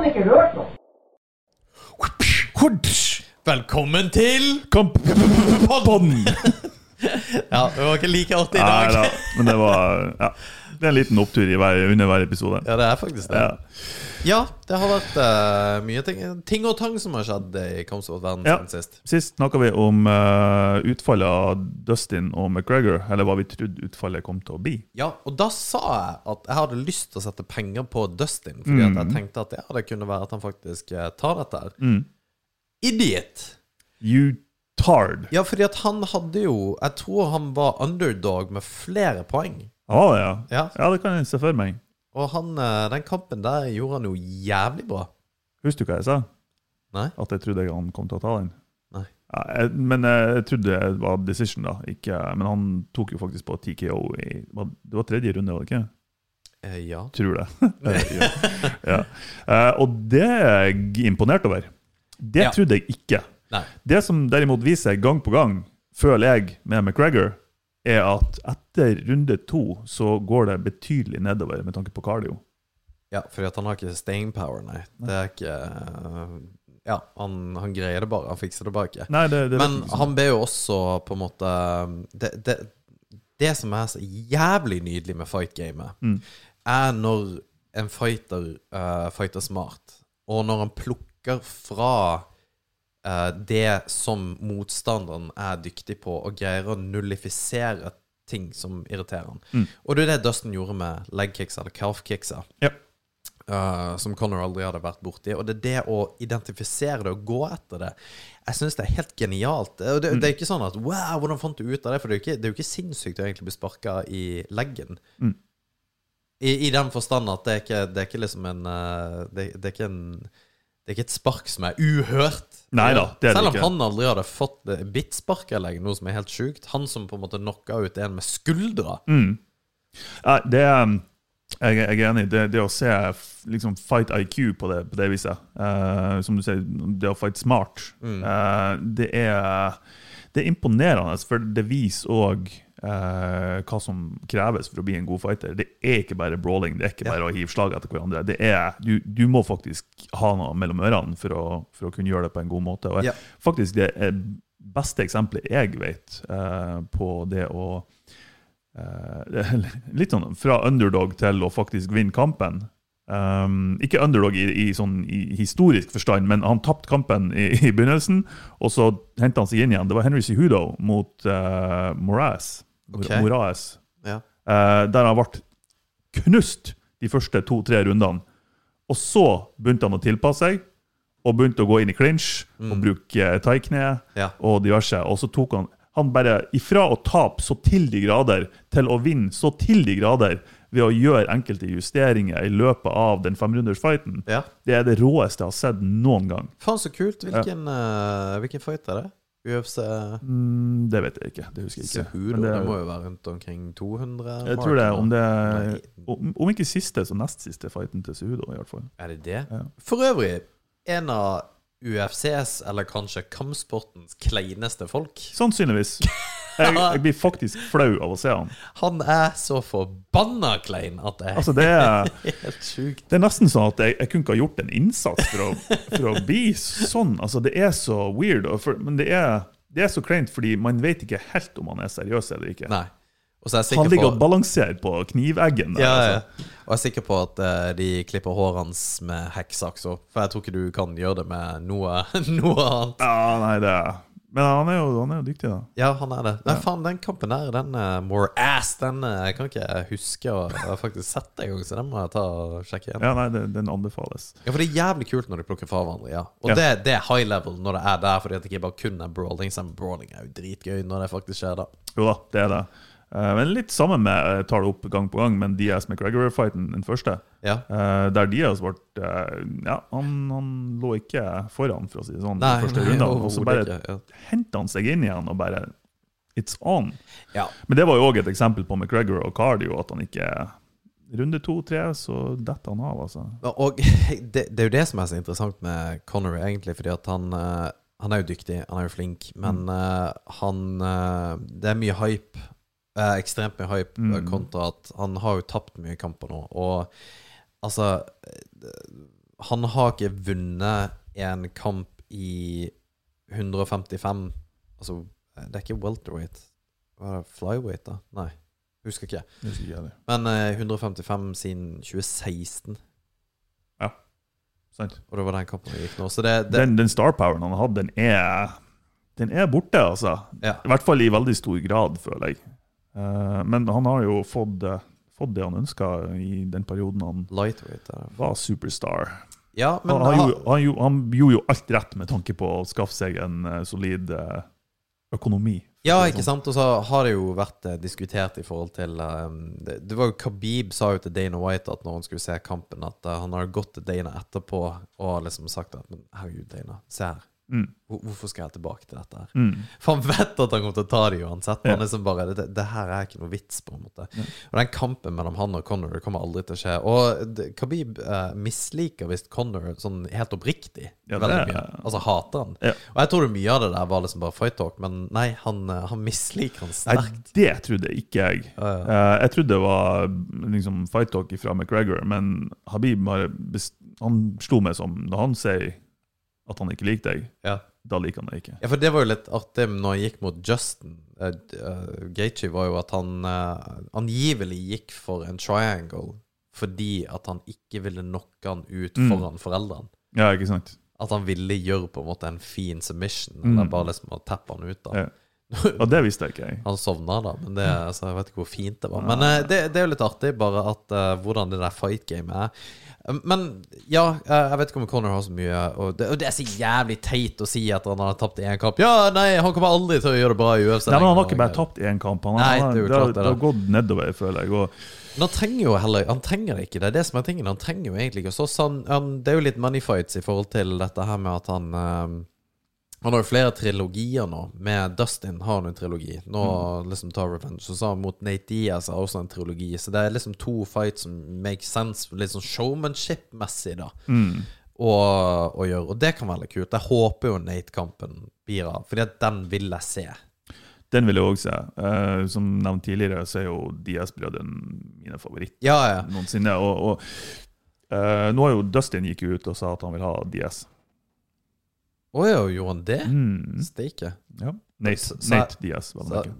faen ikke rørt noe. Velkommen til Kamppodden! Ja, det var ikke like artig i Nei dag. da, men det var ja, Det er en liten opptur i hver, under hver episode. Ja, det er faktisk det. Ja. Ja, det har vært uh, mye ting, ting og tang som har skjedd i kampsportverden Ja. siden sist. Sist snakka vi om uh, utfallet av Dustin og McGregor, eller hva vi trodde utfallet kom til å bli. Ja, og da sa jeg at jeg hadde lyst til å sette penger på Dustin, fordi at jeg tenkte at ja, det kunne være at han faktisk eh, tar dette her. Mm. Idiot! You tard. Ja, fordi at han hadde jo Jeg tror han var underdog med flere poeng. Ja, det, ja. Ja. ja, det kan jeg se for meg. Og han, eh, den kampen der gjorde han jo jævlig bra. Husker du hva jeg sa? Nei? At jeg trodde han kom til å ta den? Nei. Ja, jeg, men jeg trodde det var decision, da. Ikke, men han tok jo faktisk på TKO i Det var tredje runde, var det ikke? Eh, ja. Tror det. ja. Ja. Eh, og det er jeg imponert over. Det trodde jeg ikke. Nei. Det som derimot viser gang på gang, føler jeg, med McGregor, er at etter runde to så går det betydelig nedover med tanke på cardio. Ja, fordi at han har ikke staying power, nei. Det er ikke eh, Ja, han, han greier det bare. Han fikser det bare ikke. Nei, det, det Men ikke han ber jo også på en måte Det, det, det som er så jævlig nydelig med fight-gamet, Mm. er når en fighter uh, fighter smart, og når han plukker fra eh, det som motstanderen er dyktig på, og greier å nullifisere ting som irriterer han. Mm. Og det er det Dustin gjorde med legkicksa eller calfkicksa. Ja. Uh, som Connor aldri hadde vært borti. Og det er det å identifisere det og gå etter det. Jeg syns det er helt genialt. Og det, det er ikke sånn at Wow, hvordan fant du ut av det? For det er jo ikke, det er jo ikke sinnssykt å egentlig bli sparka i leggen. Mm. I, I den forstand at det er ikke, det er ikke liksom en uh, det, det er ikke en det er ikke et spark som er uhørt. Neida, det er Selv om ikke. han aldri hadde fått bittspark leggen, noe som er helt sjukt. Han som på en måte knocka ut en med skuldra. Mm. Ja, det er jeg, jeg er enig. Det, det å se liksom, fight IQ på det, på det viset, uh, som du sier, det å fight smart, eh, det, er, det er imponerende, for det viser òg hva som kreves for å bli en god fighter. Det er ikke bare brawling, det er ikke bare å hive slag etter hverandre. Det er, du, du må faktisk ha noe mellom ørene for å, for å kunne gjøre det på en god måte. Og jeg, faktisk det beste eksempelet jeg vet eh, på det å Eh, er litt sånn fra underdog til å faktisk vinne kampen. Um, ikke underdog i, i, sånn, i historisk forstand, men han tapte kampen i, i begynnelsen, og så henta han seg inn igjen. Det var Henry Cejudo mot uh, Moraes. Okay. Moraes. Ja. Uh, der han ble knust de første to-tre rundene. Og så begynte han å tilpasse seg, og begynte å gå inn i clinch og bruke eh, taikne Ja. og diverse. Og så tok han han bare ifra å tape så til de grader til å vinne så til de grader ved å gjøre enkelte justeringer i løpet av den femrundersfighten. ja. Det er det råeste jeg har sett noen gang. Faen, så kult. Hvilken, eh, hvilken fight er det? UFC Mm, det vet jeg ikke. Det husker jeg ikke. Cejudo? Det, det, må jo være rundt omkring 200? jeg tror det om det er, om, om ikke siste, så nest siste fighten til Cejudo, i hvert fall. Er det det? Ja. For øvrig, en av UFCs, eller kanskje kampsportens kleineste folk. Sannsynligvis. Jeg, jeg blir faktisk flau av å se han. Han er så forbanna klein at det er Altså, det er helt sjukt. Det er nesten sånn at jeg, jeg kunne ikke ha gjort en innsats for å, for å bli sånn. Altså, det er så weird. For, men det er, det er så kleint fordi man vet ikke helt om han er seriøs eller ikke. Nei. Jeg Han ligger og balanserer på kniveggen. Der, ja, ja. altså. Og jeg er sikker på at uh, de klipper håret hans med hekksaks òg. For jeg tror ikke du kan gjøre det med noe, noe annet. ja, nei, det er Men han er jo, han er jo dyktig, da. Ja, han er det. Nei, faen, den kampen der, den uh, More Ass, den uh, kan ikke jeg huske å ha faktisk sett engang, så den må jeg ta og sjekke igjen. Ja, nei, det, Den anbefales. Ja, for det er jævlig kult når de plukker fra hverandre, ja. Og Ja. Det, det er high level når det er der, fordi at det ikke bare kun er brawling. Selv brawling er jo dritgøy når det faktisk skjer, da. Jo da, det er det. Eh, men litt sammen med jeg tar det opp gang på gang, men Diaz McGregor-fighten, den første, Ja. eh, der Diaz ble eh, Ja, han, han lå ikke foran, for å si det sånn, Nei, den første nei, rundene. Og så bare. Ja. henta han seg inn igjen og bare It's on. Ja. Men det var jo òg et eksempel på McGregor og cardio, at han ikke Runde to-tre, så detter han av, altså. Og det, det er jo det som er så interessant med Connery, egentlig, fordi at han eh, Han er jo dyktig, han er jo flink, men mm. han eh, Det er mye hype. Eh, ekstremt mye hype eh, Mm. kontra at han har jo tapt mye kamper nå. Og altså eh, han har ikke vunnet en kamp i 155 Altså, det er ikke welterweight. Hva er det? Flyweight, da? Nei, husker ikke. Husker ikke jeg det. Men eh, 155 siden 2016, Sant? og det var den kampen vi gikk nå. Så det, det Den, den star poweren han har hatt, den er, den er borte, altså. Ja. I hvert fall i veldig stor grad, føler jeg. Eh, men han har jo fått, eh, fått det han ønska i den perioden han var superstar. Ja, men han, han, gjorde, han, gjorde, han gjorde jo alt rett med tanke på å skaffe seg en eh, solid økonomi. Ja, ikke sant? Og så har det jo vært diskutert i forhold til det, det var jo Khabib sa jo til Dana White at når han skulle se kampen, at han hadde gått til Dana etterpå og liksom sagt at Men herregud, Dana, se her. Mm. Hvorfor skal jeg tilbake til dette her? Mm. For han vet at han kommer til å ta det uansett. Ja. Han liksom bare, det, det her er ikke noe vits, på en måte. Ja. Og den kampen mellom han og Connor det kommer aldri til å skje. Og det, Khabib eh, misliker visst Connor sånn helt oppriktig. Ja, det veldig mye. Altså hater han. Og jeg tror mye av det der var liksom bare fight talk, men nei, han, eh, han misliker han Nei, det trodde ikke jeg. Eh, jeg trodde det var liksom, fight talk fra McGregor, men Habib han slo meg som Når han sier at han ikke liker deg, Ja. da liker han deg ikke. Ja, for det var jo litt artig når han gikk mot Justin. Uh, Gaethje var jo at han uh, angivelig gikk for en triangle fordi at han ikke ville knocke han ut Mm. foran foreldrene. Ja, ikke sant? At han ville gjøre på en måte en fin submission, Mm. eller bare liksom å tappe han ut. da Ja. Og det visste jeg ikke. jeg. Han sovna da, men det, altså, jeg vet ikke hvor fint det var. Men uh, det, det er jo litt artig, bare at uh, hvordan det der fight gamet er. Men ja, jeg vet ikke om Conor har så mye Og det, og det er så jævlig teit å si at han har tapt én kamp. Ja, nei, han kommer aldri til å gjøre det bra i UFC. Nei, men Han har ikke bare tapt én kamp. Han, Nei, det er jo klart det, har gått nedover, føler jeg. Og, Men han trenger jo heller Han trenger ikke. Det det som er tingen. Han trenger jo egentlig ikke å slåss. Han, han, det er jo litt money fights i forhold til dette her med at han eh, Han har jo flere trilogier nå. Med Dustin har han en trilogi. Nå liksom tar Revenge. Og så mot Nate Diaz har også en trilogi. Så det er liksom to fights som make sense, litt sånn showmanship-messig, da. mm, Å, å gjøre. Og det kan være litt kult. Jeg håper jo Nate-kampen blir av, Fordi at den vil jeg se. den vil jeg òg se. Uh, som nevnt tidligere, så er jo Diaz-brødrene mine favoritter Ja, ja. noensinne. Og, og uh, nå har jo Dustin gikk ut og sa at han vil ha DS. Å ja, gjorde han det? Mm, Steike. ja. Nate, Så- Nate Diaz var det ikke.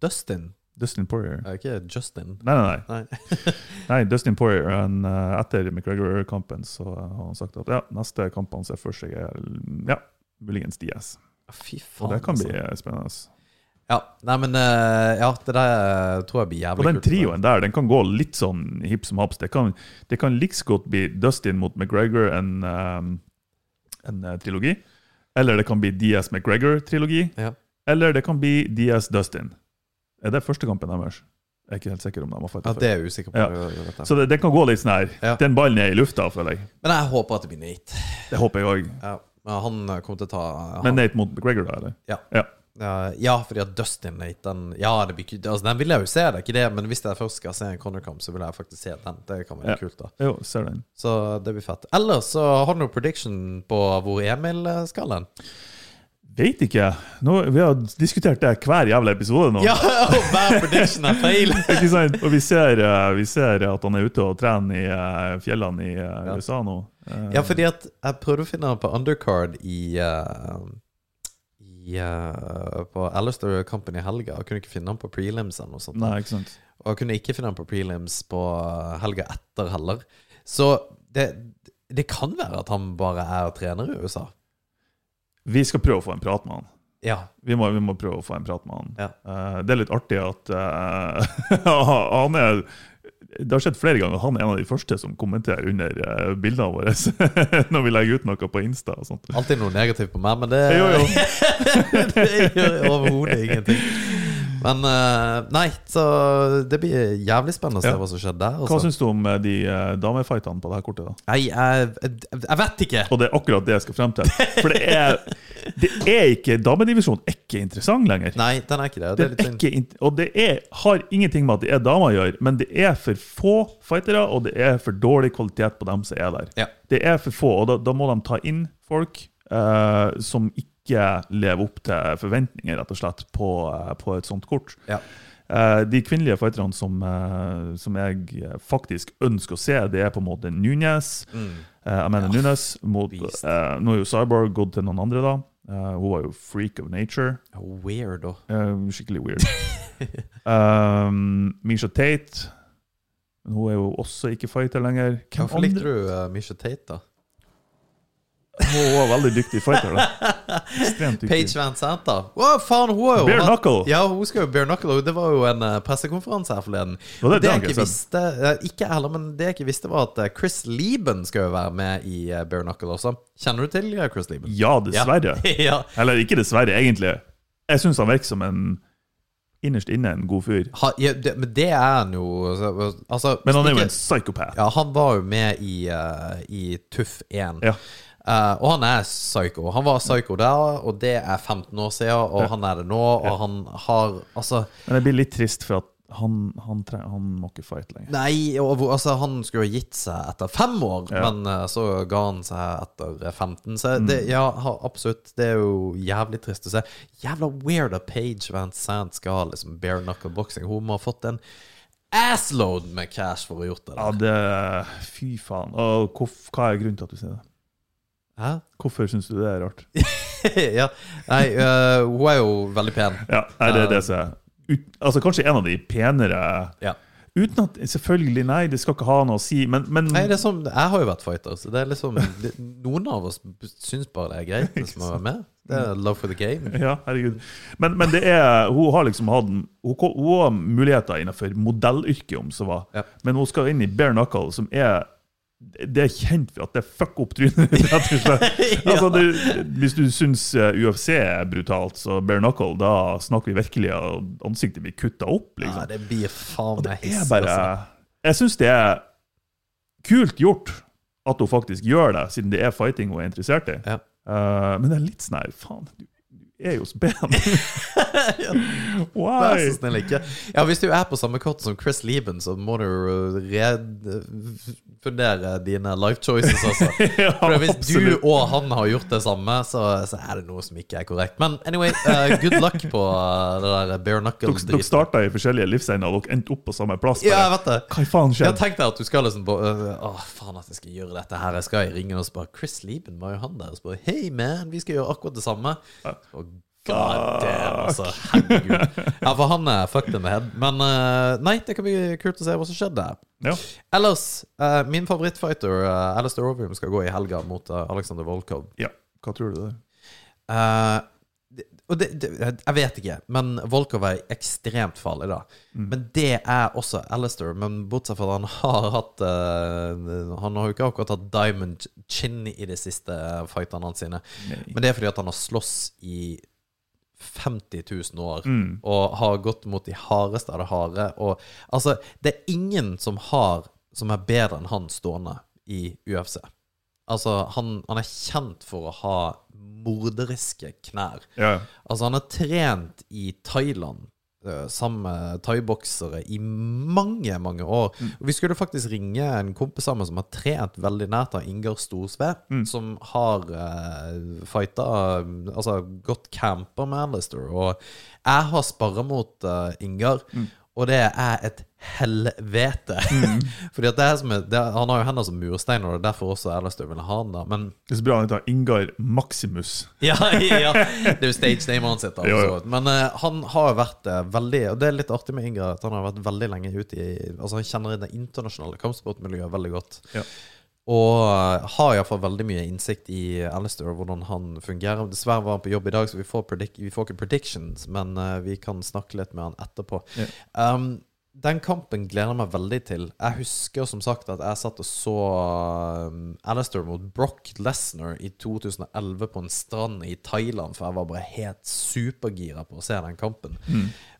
Dustin, Dustin Poirier. er ikke Justin. Nei, nei, nei. Nei. nei Dustin Poirier. En, uh, etter McGregor-kampen så har han sagt at ja, neste kamp han ser for seg, er ja, muligens Diaz. Fy faen, Og det kan bli altså. spennende. Ja, nei, men uh, Ja, det der tror jeg blir jævlig kult. Og den trioen der den kan gå litt sånn hipp som haps. Det kan, det kan like godt bli Dustin mot McGregor, en, um, en eh, trilogi. Eller det kan bli DS McGregor-trilogi. Ja. Eller det kan bli DS Dustin. Er det første kampen deres? Jeg er ikke helt sikker om de har Ja, fightet det er jeg usikker på. Ja. Det. Så det, det kan gå litt sånn her. Ja. Den ballen er i lufta, føler jeg. Men jeg håper at det blir Nate. Det håper jeg òg. Ja, men han kommer til å ta han, Men Nate mot McGregor, da? eller? Ja. Ja. Ja, ja, fordi at Dustin Nate den, Ja, det blir altså, Den vil jeg jo se, det er ikke det. Men hvis jeg først skal se en Conor-kamp, så vil jeg faktisk se den. Det kan være Ja. kult, da. Jo, ser den. Så det blir fett. Ellers så har du noe prediction på hvor Emil skal hen? Veit ikke. Nå, vi har diskutert det hver jævla episode nå. Ja, og hver prediction er feil! Ikke sant? Og vi ser, eh, vi ser at han er ute og trener i eh, fjellene i eh, Ja. USA nå. Ja, fordi at jeg prøvde å finne han på undercard i eh, i, eh, På Alistair Company i helga. og kunne ikke finne han på prelims Og, sånt. Nei, ikke sant. Og jeg kunne ikke finne han på prelims på eh, helga etter heller. Så det, det kan være at han bare er trener i USA. Vi skal prøve å få en prat med han. Ja. Vi må, vi må prøve å få en prat med han. Ja. Uh, det er litt artig at uh, han er Det har skjedd flere ganger. Han er en av de første som kommenterer under uh, bildene våre når vi legger ut noe på Insta. og sånt. Alltid noe negativt på meg, men det, Jo, jo. det gjør overhodet ingenting. Men eh, nei, så det blir jævlig spennende å se Ja. hva som skjer der. Hva Altså. syns du om eh, de uh, damefightene på det her kortet? da? Nei, jeg, jeg, jeg vet ikke. Og det er akkurat det jeg skal frem til. For det er, det er ikke Damedivisjonen er ikke interessant lenger. Nei, den er ikke det. Det er er ikke, og det er, har ingenting med at det er damer å gjøre, men det er for få fightere, og det er for dårlig kvalitet på dem som er der. Ja. Det er for få, og da, da må de ta inn folk uh, som ikke lever opp til forventninger, rett og slett, på, eh, på et sånt kort. Ja. Eh, de kvinnelige fighterne som, eh, som jeg faktisk ønsker å se, det er på en måte Nunes. Mm. Amanda ja, Nunes mot Nå er jo Cyborg gått til noen andre, da. Uh, hun var jo freak of nature. Weird, da. Uh, skikkelig weird. um, Misha Tate. Hun er jo også ikke fighter lenger. Hvorfor likte du uh, Misha Tate, da? Hun var veldig dyktig fighter. da. Ekstremt dyktig. Paige Van Sant, da? Å, faen, hun er jo Bare knuckle. Ja, hun skal jo bare knuckle. Det var jo en eh, pressekonferanse her forleden. Var det det jeg ikke visste eh, Ikke heller, men det jeg ikke visste, var at eh, Chris Lieben skal jo være med i uh, Bare Knuckle også. Kjenner du til eh, Chris Lieben? Ja, dessverre. ja. Eller ikke dessverre, egentlig. Jeg syns han virker som en innerst inne en god fyr. Ha, ja det, men det er han jo altså, altså, Men han er jo en psykopat. Ja, han var jo med i, eh, i Tuff 1. Ja. Eh, og han er psycho. Han var psycho der, og det er 15 år siden, og Ja. han er det nå, og han har Altså Men jeg blir litt trist, for at han, han, han må ikke fight lenger. Nei, og, altså, han skulle jo gitt seg etter fem år, Ja. men uh, så ga han seg etter 15. Så det, Mm. ja, absolutt. Det er jo jævlig trist å se. Jævla weird at Page Van Sant skal ha liksom bare knuckle boxing. Hun må ha fått en assload med cash for å ha gjort det. Ja, der. det Fy faen. Og hva er grunnen til at du sier det? Hæ? Hvorfor syns du det er rart? ja. Nei, uh, hun er jo veldig pen. Ja, nei, det er det som er ut, Altså Kanskje en av de penere Ja. Uten at Selvfølgelig, nei, det skal ikke ha noe å si, men, men Nei, det er sånn, Jeg har jo vært fighter, så det er liksom det, Noen av oss syns bare det er greit som man være med. Det er love for the game. Ja, herregud. Men, men det er Hun har liksom hatt Hun, hun har muligheter innenfor modellyrket, om så var. Ja. Men hun skal inn i bare knuckle, som er det er kjent for at det fucker opp trynet, rett og slett. Altså, det, hvis du syns eh, UFC er brutalt, så bare knuckle, da snakker vi virkelig at ansiktet blir kutta opp. Ja, liksom. det blir faen meg hiss. bare altså. Jeg syns det er kult gjort at hun faktisk gjør det, siden det er fighting hun er interessert i. Ja. Uh, men det er litt sånn her Faen, du, du er jo ben. Vær så snill, ikke. Ja, Hvis du er på samme kort som Chris Lieben, så må du refundere dine life choices, også. ja, For hvis absolutt. du og han har gjort det samme, så, så er det noe som ikke er korrekt. Men anyway, uh, good luck på eh, det der bare Dere, dere knuckle-driten. starta i forskjellige livsegner, dere endte opp på samme plass. Ja, jeg vet det. Hva faen Jeg skjedde? tenkte at du skal liksom på uh, Åh, faen at jeg skal gjøre dette her. Jeg skal ringe og spørre Chris Lieben, var jo han der? Og spørre Hei, man, vi skal gjøre akkurat det samme. Og God damn, altså. Herregud. Ja, for han er fucked in the head. Men uh, nei, det kan bli kult å se hva som skjedde. Ja. Ellers, uh, min favorittfighter, uh, Alistair Overeem, skal gå i helga mot uh, Alexander Volkov. ja. Hva tror du det er? Eh, og det, det, jeg vet ikke, men Volkov er ekstremt farlig, da. Mm. Men det er også Alistair. Men bortsett fra at han har hatt uh, Han har jo ikke akkurat hatt diamond chin i de siste fightene sine. Men det er fordi at han har slåss i 50 000 år. Mm. Og har gått mot de hardeste av det harde. Og altså, det er ingen som har Som er bedre enn han stående i UFC. Altså, han, han er kjent for å ha morderiske knær. Ja. Altså, han har trent i Thailand eh, sammen med thaiboksere i mange, mange år. Og vi skulle faktisk ringe en kompis sammen som har trent veldig nært av Ingar Storsve, som har uh, fighta Altså gått camper med Alistair. Og jeg har sparra mot uh, Ingar. Og det er et helvete. Fordi at det er som er, det, Han har jo hender som murstein, og det er derfor også Alistair ville ha han. da Men Det er så bra han heter Ingar Maximus. ja, ja, det er jo stage name han sitter Altså. Men uh, han har vært uh, veldig Og det er litt artig med Ingar, at han har vært veldig lenge ute i Altså Han kjenner det internasjonale kampsportmiljøet veldig godt. Ja. Og eh, har iallfall veldig mye innsikt i Alistair og hvordan han fungerer. Dessverre var han på jobb i dag, så vi får, vi får ikke predictions, men uh, vi kan snakke litt med han etterpå. Ja. Um, den kampen gleder jeg meg veldig til. Jeg husker som sagt at jeg satt og så um, Alistair mot Brock Lesnar i 2011 på en strand i Thailand, for jeg var bare helt supergira på å se den kampen.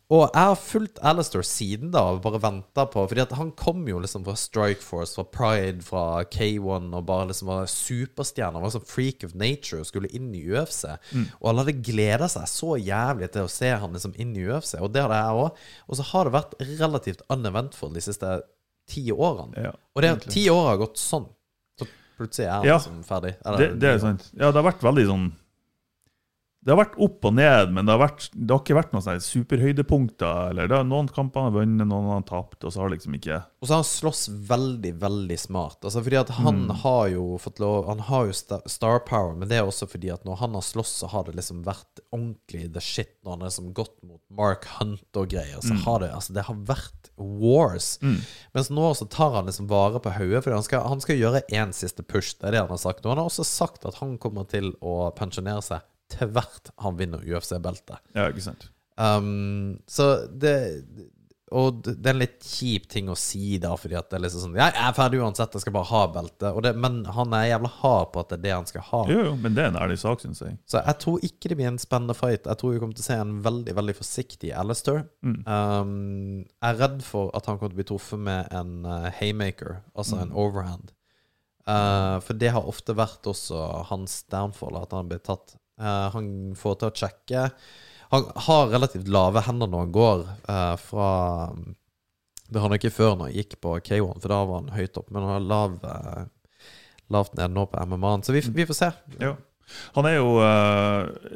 Og jeg har fulgt Alistair siden da, og bare venta på Fordi at han kom jo liksom fra Strike Force, fra Pride, fra K1, og bare liksom var superstjerne. Var sånn freak of nature og skulle inn i UFC. Og alle hadde gleda seg så jævlig til å se han liksom inn i UFC, og det hadde jeg òg. Og så har det vært relativt uneventful de siste ti årene. Ja, Og det at ti år har gått sånn. Så plutselig er han Ja. liksom ferdig. Det, det er sant. Ja, det har vært veldig sånn det har vært opp og ned, men det har, vært, det har ikke vært noen superhøydepunkter. eller det er Noen kamper han har vunnet, noen han har tapt, og så har liksom ikke Og så har han slåss veldig, veldig smart. Altså fordi at han Mm. har jo fått lov Han har jo star power, men det er også fordi at når han har slåss, så har det liksom vært ordentlig the shit når han har liksom gått mot Mark Hunt og greier. Så har det Altså, det har vært wars. Mens nå så tar han liksom vare på hodet, fordi han skal, han skal gjøre én siste push. Det er det han har sagt. Og han har også sagt at han kommer til å pensjonere seg tvert han vinner UFC-beltet. Ja, ikke sant? Um, så det Og det er en litt kjip ting å si, da, fordi at det er liksom sånn jeg er ferdig uansett, jeg skal bare ha beltet. Men han er jævla hard på at det er det han skal ha. Jo, jo, men det er en ærlig sak, syns jeg. Så jeg tror ikke det blir en spennende fight. Jeg tror vi kommer til å se en veldig veldig forsiktig Alistair. Um, jeg er redd for at han kommer til å bli truffet med en uh, haymaker, altså en overhand. Uh, for det har ofte vært også hans downfall, at han blir tatt. Uh, han får til å sjekke. Han har relativt lave hender når han går uh, fra Det hadde han ikke før når han gikk på K1, for da var han høyt opp. Men han har lav, uh, lavt ned nå på MMA-en, så vi, vi får se. Ja. Han er jo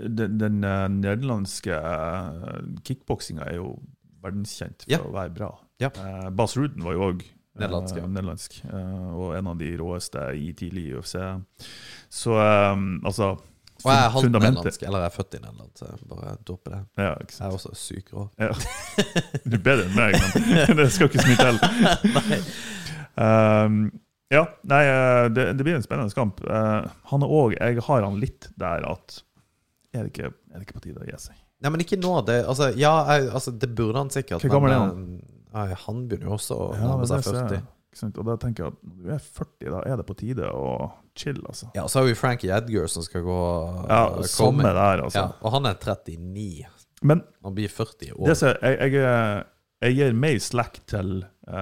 Den, den nederlandske kickboksinga er jo verdenskjent for Ja. å være bra. Ja. Eh, Bas Ruden var jo òg Nederlandsk, ja. nederlandsk eh, og en av de råeste i tidlig UFC. Så um, altså Og jeg er halvt nederlandsk, eller jeg er født i Nederland, så jeg bare dropper det. Ja, Jeg er også syk rå. Ja. Du er bedre enn meg, men det skal ikke så mye til. Um, ja, nei, eh, det, det blir en spennende kamp. Uh, han er òg Jeg har han litt der at Er det ikke, er det ikke på tide å gi seg? Nei, men ikke nå. Det, altså, ja, jeg, altså, det burde han sikkert. Hvor gammel er men, eh, Nei, han begynner jo også å Ja, nærme seg 40. Ikke? Og da tenker jeg at når du er 40, da er det på tide å chill, altså. Ja, så har vi Frankie Edgar som skal gå Ja, uh, samme der, altså. Ja, og han er 39. Men Han blir 40 år. det ser, jeg, jeg, er- jeg gir mer slack til uh,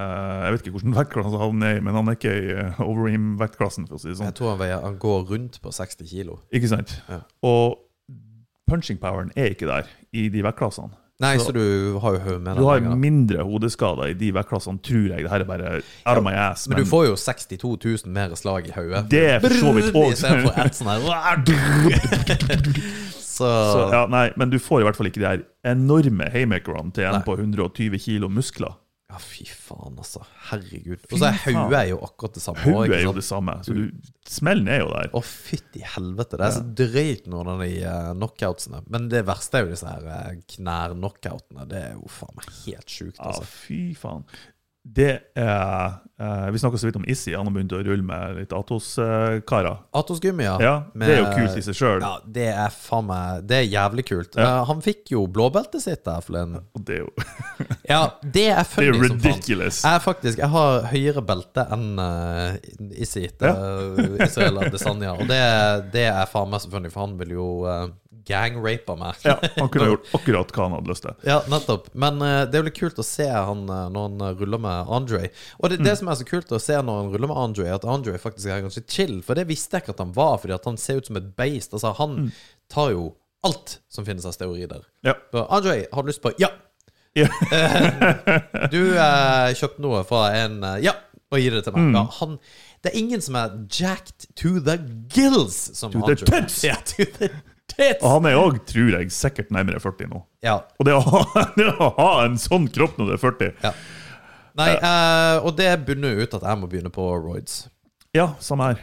Jeg vet ikke hvilken vektklasse han er i, men han er ikke i uh, overeem-vektklassen, for å si det sånn. Jeg tror han, veier, han går rundt på 60 kilo. Ikke sant? Ja. Og punching poweren er ikke der i de vektklassene. Nei, Så- så, du har jo hodet med Du har lenger, mindre hodeskader i de vektklassene, tror jeg. Det her er bare out of my ass. Men du får jo 62 000 mer slag i hodet. Det er for så vidt også- Istedenfor ett sånn her Så, Så, ja, nei, men du får i hvert fall ikke de her enorme haymakerne til en på 120 kilo muskler. Ja, fy faen, altså. Herregud. Og så er hodet jo akkurat det samme. Hodet er jo det samme. Så du, smellen er jo der. Å, fytti helvete. Det er så drøyt noen av de uh, knockoutsene. Men det verste er jo disse her uh, knær-knockoutene. Det er jo faen meg helt sjukt, Ja, altså. fy faen. Det er eh, Vi snakka så vidt om Issi. Han har begynt å rulle med litt Atos-karer. Atos Gummi, ja. ja, det er jo kult i seg sjøl. Ja, det er faen meg Det er jævlig kult. Ja. Eh, han fikk jo blåbeltet sitt der forleden. Og det er jo Ja, det er funny som faen. ridiculous. Jeg, faktisk, jeg har høyere belte enn uh, Issi til Israel Adesanya. Og det, det er faen meg så funny, for han vil jo uh, gangrape meg. Ja, han kunne gjort akkurat hva han hadde lyst til. Ja, nettopp. Men uh, det er jo litt kult å se han eh, når han eh, ruller med Andre. Og det, det som er så kult å se når han ruller med Andre, er at Andre faktisk er ganske chill. For det visste jeg ikke at han var, fordi at han ser ut som et beist. Altså, han tar jo alt som finnes av steorider. Ja. Så, Andre, har du lyst på Ja! Yeah. Du uh, kjøpte noe fra en uh, Ja! Og gir det til Mm. meg. Ja, han, det er ingen som er jacked to the gills som To the Andre. tits! Ja, to the! Og han er òg, tror jeg, sikkert nærmere 40 nå. Ja, Og det å ha, det å ha en sånn kropp når du er 40 Ja. Nei, eh, og det bunner jo ut at jeg må begynne på roids. Ja, samme her.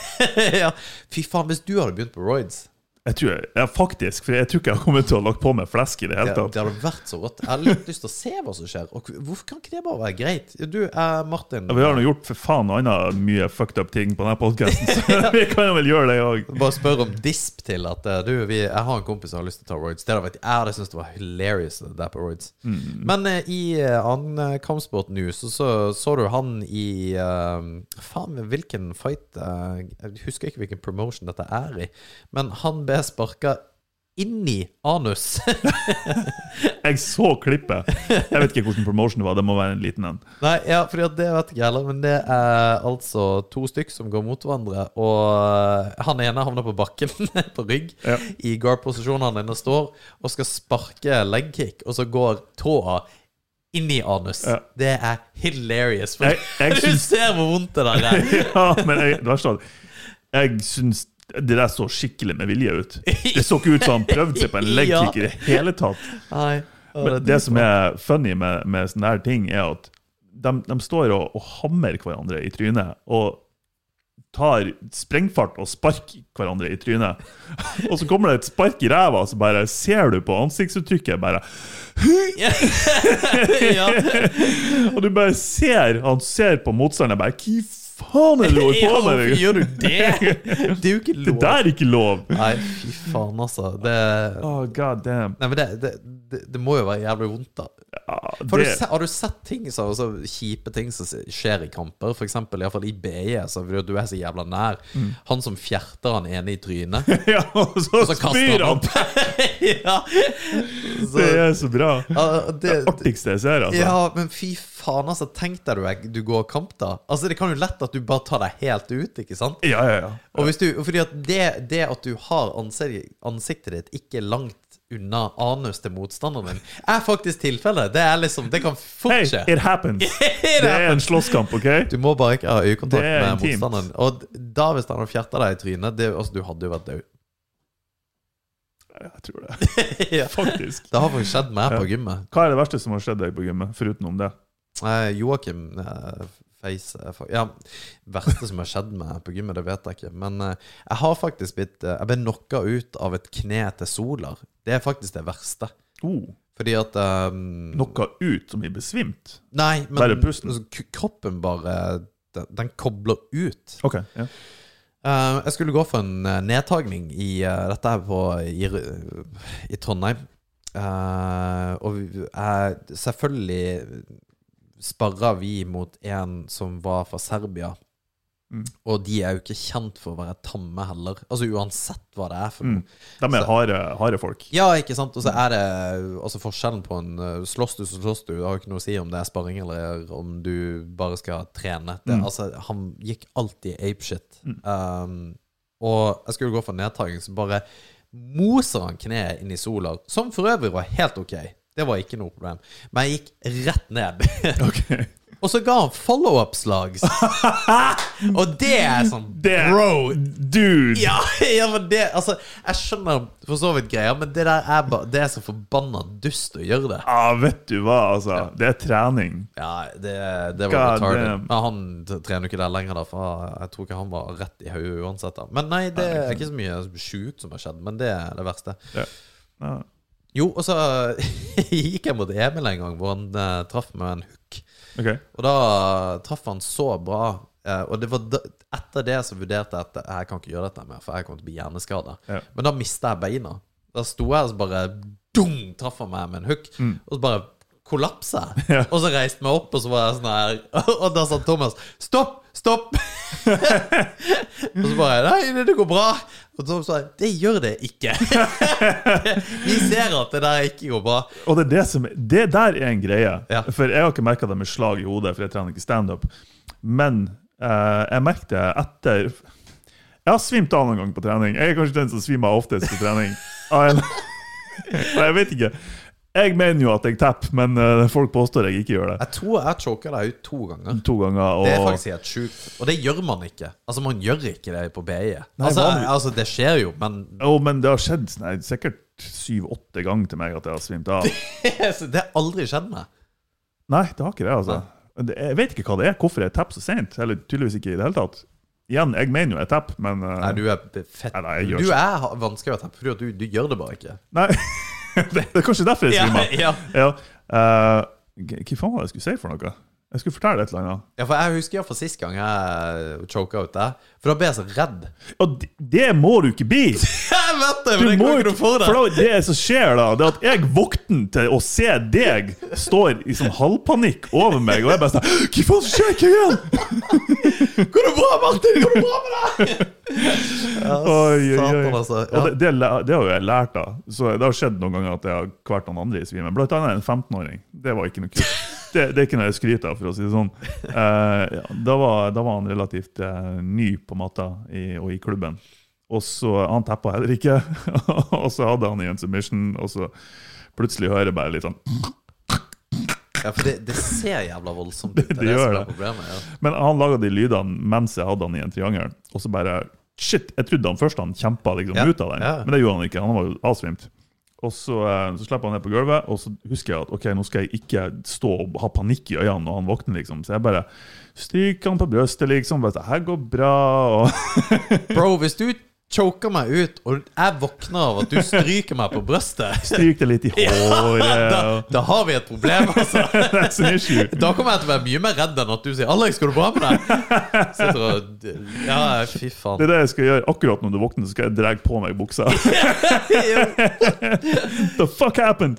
ja. Fy faen, hvis du hadde begynt på roids Jeg tror ja, faktisk, for jeg tror ikke jeg har kommet til å ha lagt på meg flesk i det hele tatt. det hadde vært så godt. Jeg har litt lyst til å se hva som skjer. Og hvorfor kan ikke det bare være greit? Du, eh, Martin Ja, vi har nå gjort for faen noe annet mye fucked up ting på denne podkasten, så vi kan jo vel gjøre det òg. Bare spør om disp til at eh, du, vi, jeg har en kompis som har lyst til å ta roids. Det hadde vært, jeg hadde syntes det var hilarious det der på roids. Men eh, i uh, annen uh, kampsport-news så, så så du han i eh, Faen, hvilken fight eh, Jeg husker ikke hvilken promotion dette er i, men han ble sparka inni anus. Jeg så klippet. Jeg vet ikke hvordan promotion det var, det må være en liten en. Nei, ja, at det vet jeg heller, men det er altså to stykk som går mot hverandre, og han ene havner på bakken på rygg Ja. i guard-posisjon, han ene står og skal sparke legkick, og så går tåa inn i anus. Ja. Det er hilarious. For Jeg- jeg du syns- ser hvor vondt det der er. Ja, men jeg, det verste at jeg syns Det der så skikkelig med vilje ut. Det så ikke ut som han prøvde seg på en legkick i det hele tatt. Men det som er funny med, med sånne her ting, er at de, de står og, og hammer hverandre i trynet. Og tar sprengfart og sparker hverandre i trynet. Og så kommer det et spark i ræva, så bare ser du på ansiktsuttrykket bare. Og du bare ser Han ser på motstanderen bare Hva faen er det du holder på med? hvorfor gjør du det? Det er jo ikke Det lov. der er ikke lov! Nei, fy faen, altså. Det, Oh, God damn. nei, men det, det, det, det må jo være jævlig vondt, da. Ja, Har du, har du sett ting så, så kjipe ting som skjer i kamper? For eksempel, i, hvert i BE, så du er så jævla nær. Mm. Han som fjerter han ene i trynet, ja, og så, og så spyr han opp. ja. Så, Det er så bra. ja, Det det, artigste jeg ser, altså. ja, men fy faen, altså. Tenk deg du, du går kamp, da. Altså, Det kan jo lett at du bare tar deg helt ut, ikke sant? Ja, ja, ja. Og hvis du, fordi at det, det at du har ansikt, ansiktet ditt ikke langt unna anus til motstanderen din, er faktisk tilfellet. Det er liksom, det kan fort Hey, skje. it happens. Det er en slåsskamp, OK? Du må bare ikke ha øyekontakt med intimt. motstanderen. Og da, hvis han hadde fjerta deg i trynet det, altså, Du hadde jo vært død. Jeg tror det. ja. Faktisk. Det har faktisk skjedd meg Ja. på gymmet. Hva er det verste som har skjedd deg på gymmet, foruten om det? Eh, Joakim eh, Feis eh, Ja, verste som har skjedd meg på gymmet, det vet jeg ikke. Men eh, jeg har faktisk blitt eh, Jeg ble knocka ut av et kne til Solar. Det er faktisk det verste. Oh, Fordi at um, Knocka ut som i besvimt? Nei, men Bare pusten? altså, kroppen bare den, den kobler ut. OK. Ja. Uh, jeg skulle gå for en nedtagning i uh, Dette her på i, i Trondheim. Og jeg, selvfølgelig sparra vi mot en som var fra Serbia. Mm. Og de er jo ikke kjent for å være tamme heller. Altså Uansett hva det er for noe. Mm. De er harde, harde folk. Ja, ikke sant? Og så er det altså forskjellen på en uh, Slåss du, så slåss du. Det har jo ikke noe å si om det er sparring eller om du bare skal trene. Det, Mm. altså, han gikk alltid apeshit. Um, og jeg skulle gå for nedtaking, så bare moser han kneet inn i sola, som for øvrig var helt ok. Det var ikke noe problem. Men jeg gikk rett ned. Ok. og så ga han follow-up-slags. og det er sånn Det Bro! Dude! Ja, ja, men det Altså, jeg skjønner for så vidt greia, men det der er bare Det er så forbanna dust å gjøre det. Ah, vet du hva, altså. Det er trening. Ja, det, det var retarded. Men han trener jo ikke der lenger, da, for jeg tror ikke han var rett i hodet uansett. da Men nei, det er ikke så mye sjukt som har skjedd, men det er det verste. Ja. Ja. Jo, og så gikk jeg mot Emil en gang, hvor han eh, traff med en hook. Okay. Og da traff han så bra. eh, og det var da, etter det så vurderte jeg at jeg kan ikke gjøre dette mer, for jeg kommer til å bli hjerneskada. Ja. Men da mista jeg beina. Da sto jeg og så bare dung, traff han meg med en hook. Og så bare kollapsa jeg. Ja. Og så reiste jeg meg opp, og så var jeg sånn her Og da sa Thomas 'stopp! Stopp!' og så bare 'Nei, det går bra'. Og så sa 'Det gjør det ikke'. Vi ser at det der ikke går bra. Og det, er det, som, det der er en greie. Ja. For jeg har ikke merka det med slag i hodet, for jeg trener ikke standup. Men eh, jeg merket det etter Jeg har svimt av noen gang på trening. Jeg er kanskje den som svimer av oftest på trening. Jeg vet ikke. Jeg mener jo at jeg tapper, men eh, folk påstår jeg ikke gjør det. Jeg tror jeg choka deg ut to ganger. To ganger. Det er faktisk helt sjukt. Og det gjør man ikke. Altså, man gjør ikke det på BI. Altså, man... altså det skjer jo, men Jo, men det har skjedd nei, sikkert syv-åtte ganger til meg at jeg har svimt av. Det har aldri skjedd meg. Nei, det har ikke det, altså. Nei. jeg vet ikke hva det er. Hvorfor jeg tapper så sent. Eller tydeligvis ikke i det hele tatt. Igjen, jeg mener jo jeg tapper, men uh, Nei, du er fett. Nei, nei, Du er vanskelig å tappe, fordi du, du gjør det bare ikke. Nei. det, er kanskje derfor jeg er ja. Ja. ja. Uh, hva faen var det jeg skulle si for noe? Jeg skulle fortelle et eller annet. ja, for jeg husker iallfall sist gang jeg choka ut deg. For da ble jeg så redd. Og det, det må du ikke bli! Jeg vet det, Du men det må ikke ikke, det. for da, det som skjer da, det er at jeg våkner til å se deg står i sånn halvpanikk over meg, og jeg bare sånn Hva faen skjer? Hva igjen? Går det bra, Martin? Går det bra med deg? Ja, Oi, oi, oi. altså. Ja. det, det, det har jo jeg lært da. Så det har skjedd noen ganger at jeg har kvalt noen andre i svime. Blant annet en 15-åring. Det var ikke noe kult. Det, det er ikke noe jeg skryter av, for å si det sånn. Eh, ja, da, var, da var han relativt eh, ny på matta i, og i klubben. Og så Han tappa heller ikke. og så hadde han i en submission, og så plutselig hører jeg bare litt sånn Ja, for det, det ser jævla voldsomt ut. Det Det det gjør det. problemet. Ja. Men han laga de lydene mens jeg hadde han i en triangel, og så bare Shit, jeg trodde han først han kjempa liksom, Ja, ut av den, ja. men det gjorde han ikke. Han var jo avsvimt. Og så, eh, så slipper han ned på gulvet, og så husker jeg at ok, nå skal jeg ikke stå og ha panikk i øynene når han våkner. liksom. Så jeg bare stryker han på brystet, liksom. bare, Det her går bra. og Bro, hvis du choker meg ut, og jeg våkner av at du stryker meg på brystet Stryk det litt i håret. da, da har vi et problem, altså. That's an issue. Da kommer jeg til å være mye mer redd enn at du sier 'Alex, går det bra med deg?' Så jeg tror, Ja, fy faen. Det er det jeg skal gjøre akkurat når du våkner, så skal jeg dra på meg buksa. The fuck happened?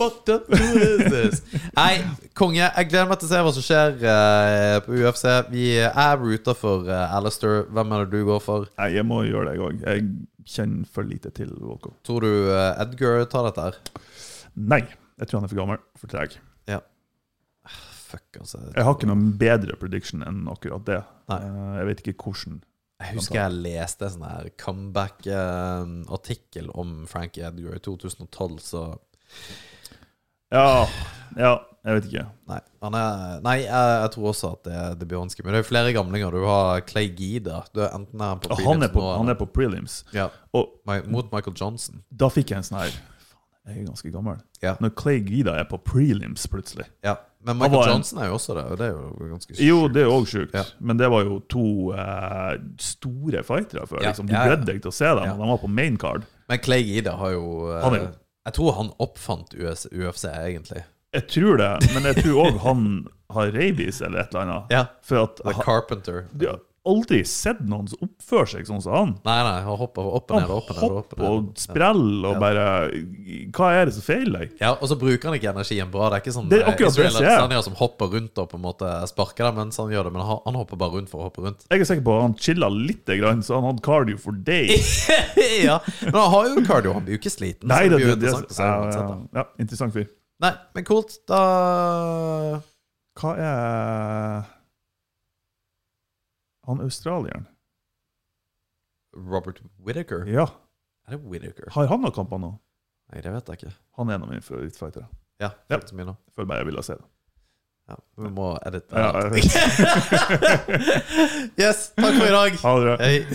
What the is this? Nei, konge. Jeg gleder meg til å se hva som skjer uh, på UFC. Vi er ruta for uh, Alistair. Hvem er det du går for? Nei, jeg må gjøre det en gang. Jeg kjenner for lite til Walcott. Tror du eh, Edgar tar dette her? Nei, jeg tror han er for gammel. For treg. Ja. Fuck, altså. Jeg har ikke noen bedre prediction enn akkurat det. Nei. Eh, Jeg vet ikke hvordan Jeg husker jeg leste en sånn her comeback-artikkel om Frankie Edgar i 2012, så Ja, ja jeg vet ikke. Nei, han er, nei jeg, jeg tror også at det, det blir vanskelig. Men det er flere gamlinger. Du har Clay Gida. Du er enten er han på Han er på, nå, han er på prelims. ja, Og mot Michael Johnson. da fikk jeg en sånn her Faen, jeg er ganske gammel. Ja. Når Clay Gida er på prelims plutselig. Ja, Men Michael Johnson er jo også det, det er jo ganske Jo, det er òg sjukt, Ja. men det var jo to eh, store fightere før. Liksom. Du gledet deg til å se dem, Ja. de var på main card. Men Clay Gida har jo eh, Han jo- Jeg tror han oppfant UFC, UFC, egentlig. Jeg tror det, men jeg tror òg han har rabies eller et eller annet. Ja. For at The han, Carpenter. du har aldri sett noen som oppfører seg sånn som han. Nei, nei, han hopper opp og ned og opp og ned. og opp hopper og spreller og Ja. bare Hva er det som feiler deg? Ja, Og så bruker han ikke energien bra. Det er ikke sånn Det er akkurat det jeg Israel sier. Som hopper rundt og på en måte sparker deg mens han gjør det, men han, hopper bare rundt for å hoppe rundt. Jeg er sikker på at han chilla lite grann, så han hadde cardio for days. ja, Men han har jo cardio, han blir jo ikke sliten. Nei, det, det, det, det, se ja, uansett, ja, interessant fyr. Nei, men kult. Da Hva er Han australieren? Robert Whittaker? Ja. Er det Whittaker? Har han noen kamper nå? Nei, det vet jeg ikke. Han er en av mine favorittfightere. Ja, Ja. nå. Føler meg jeg ville se det. Ja, vi må edite. Ja, yes, takk for i dag. ha det bra. Hei.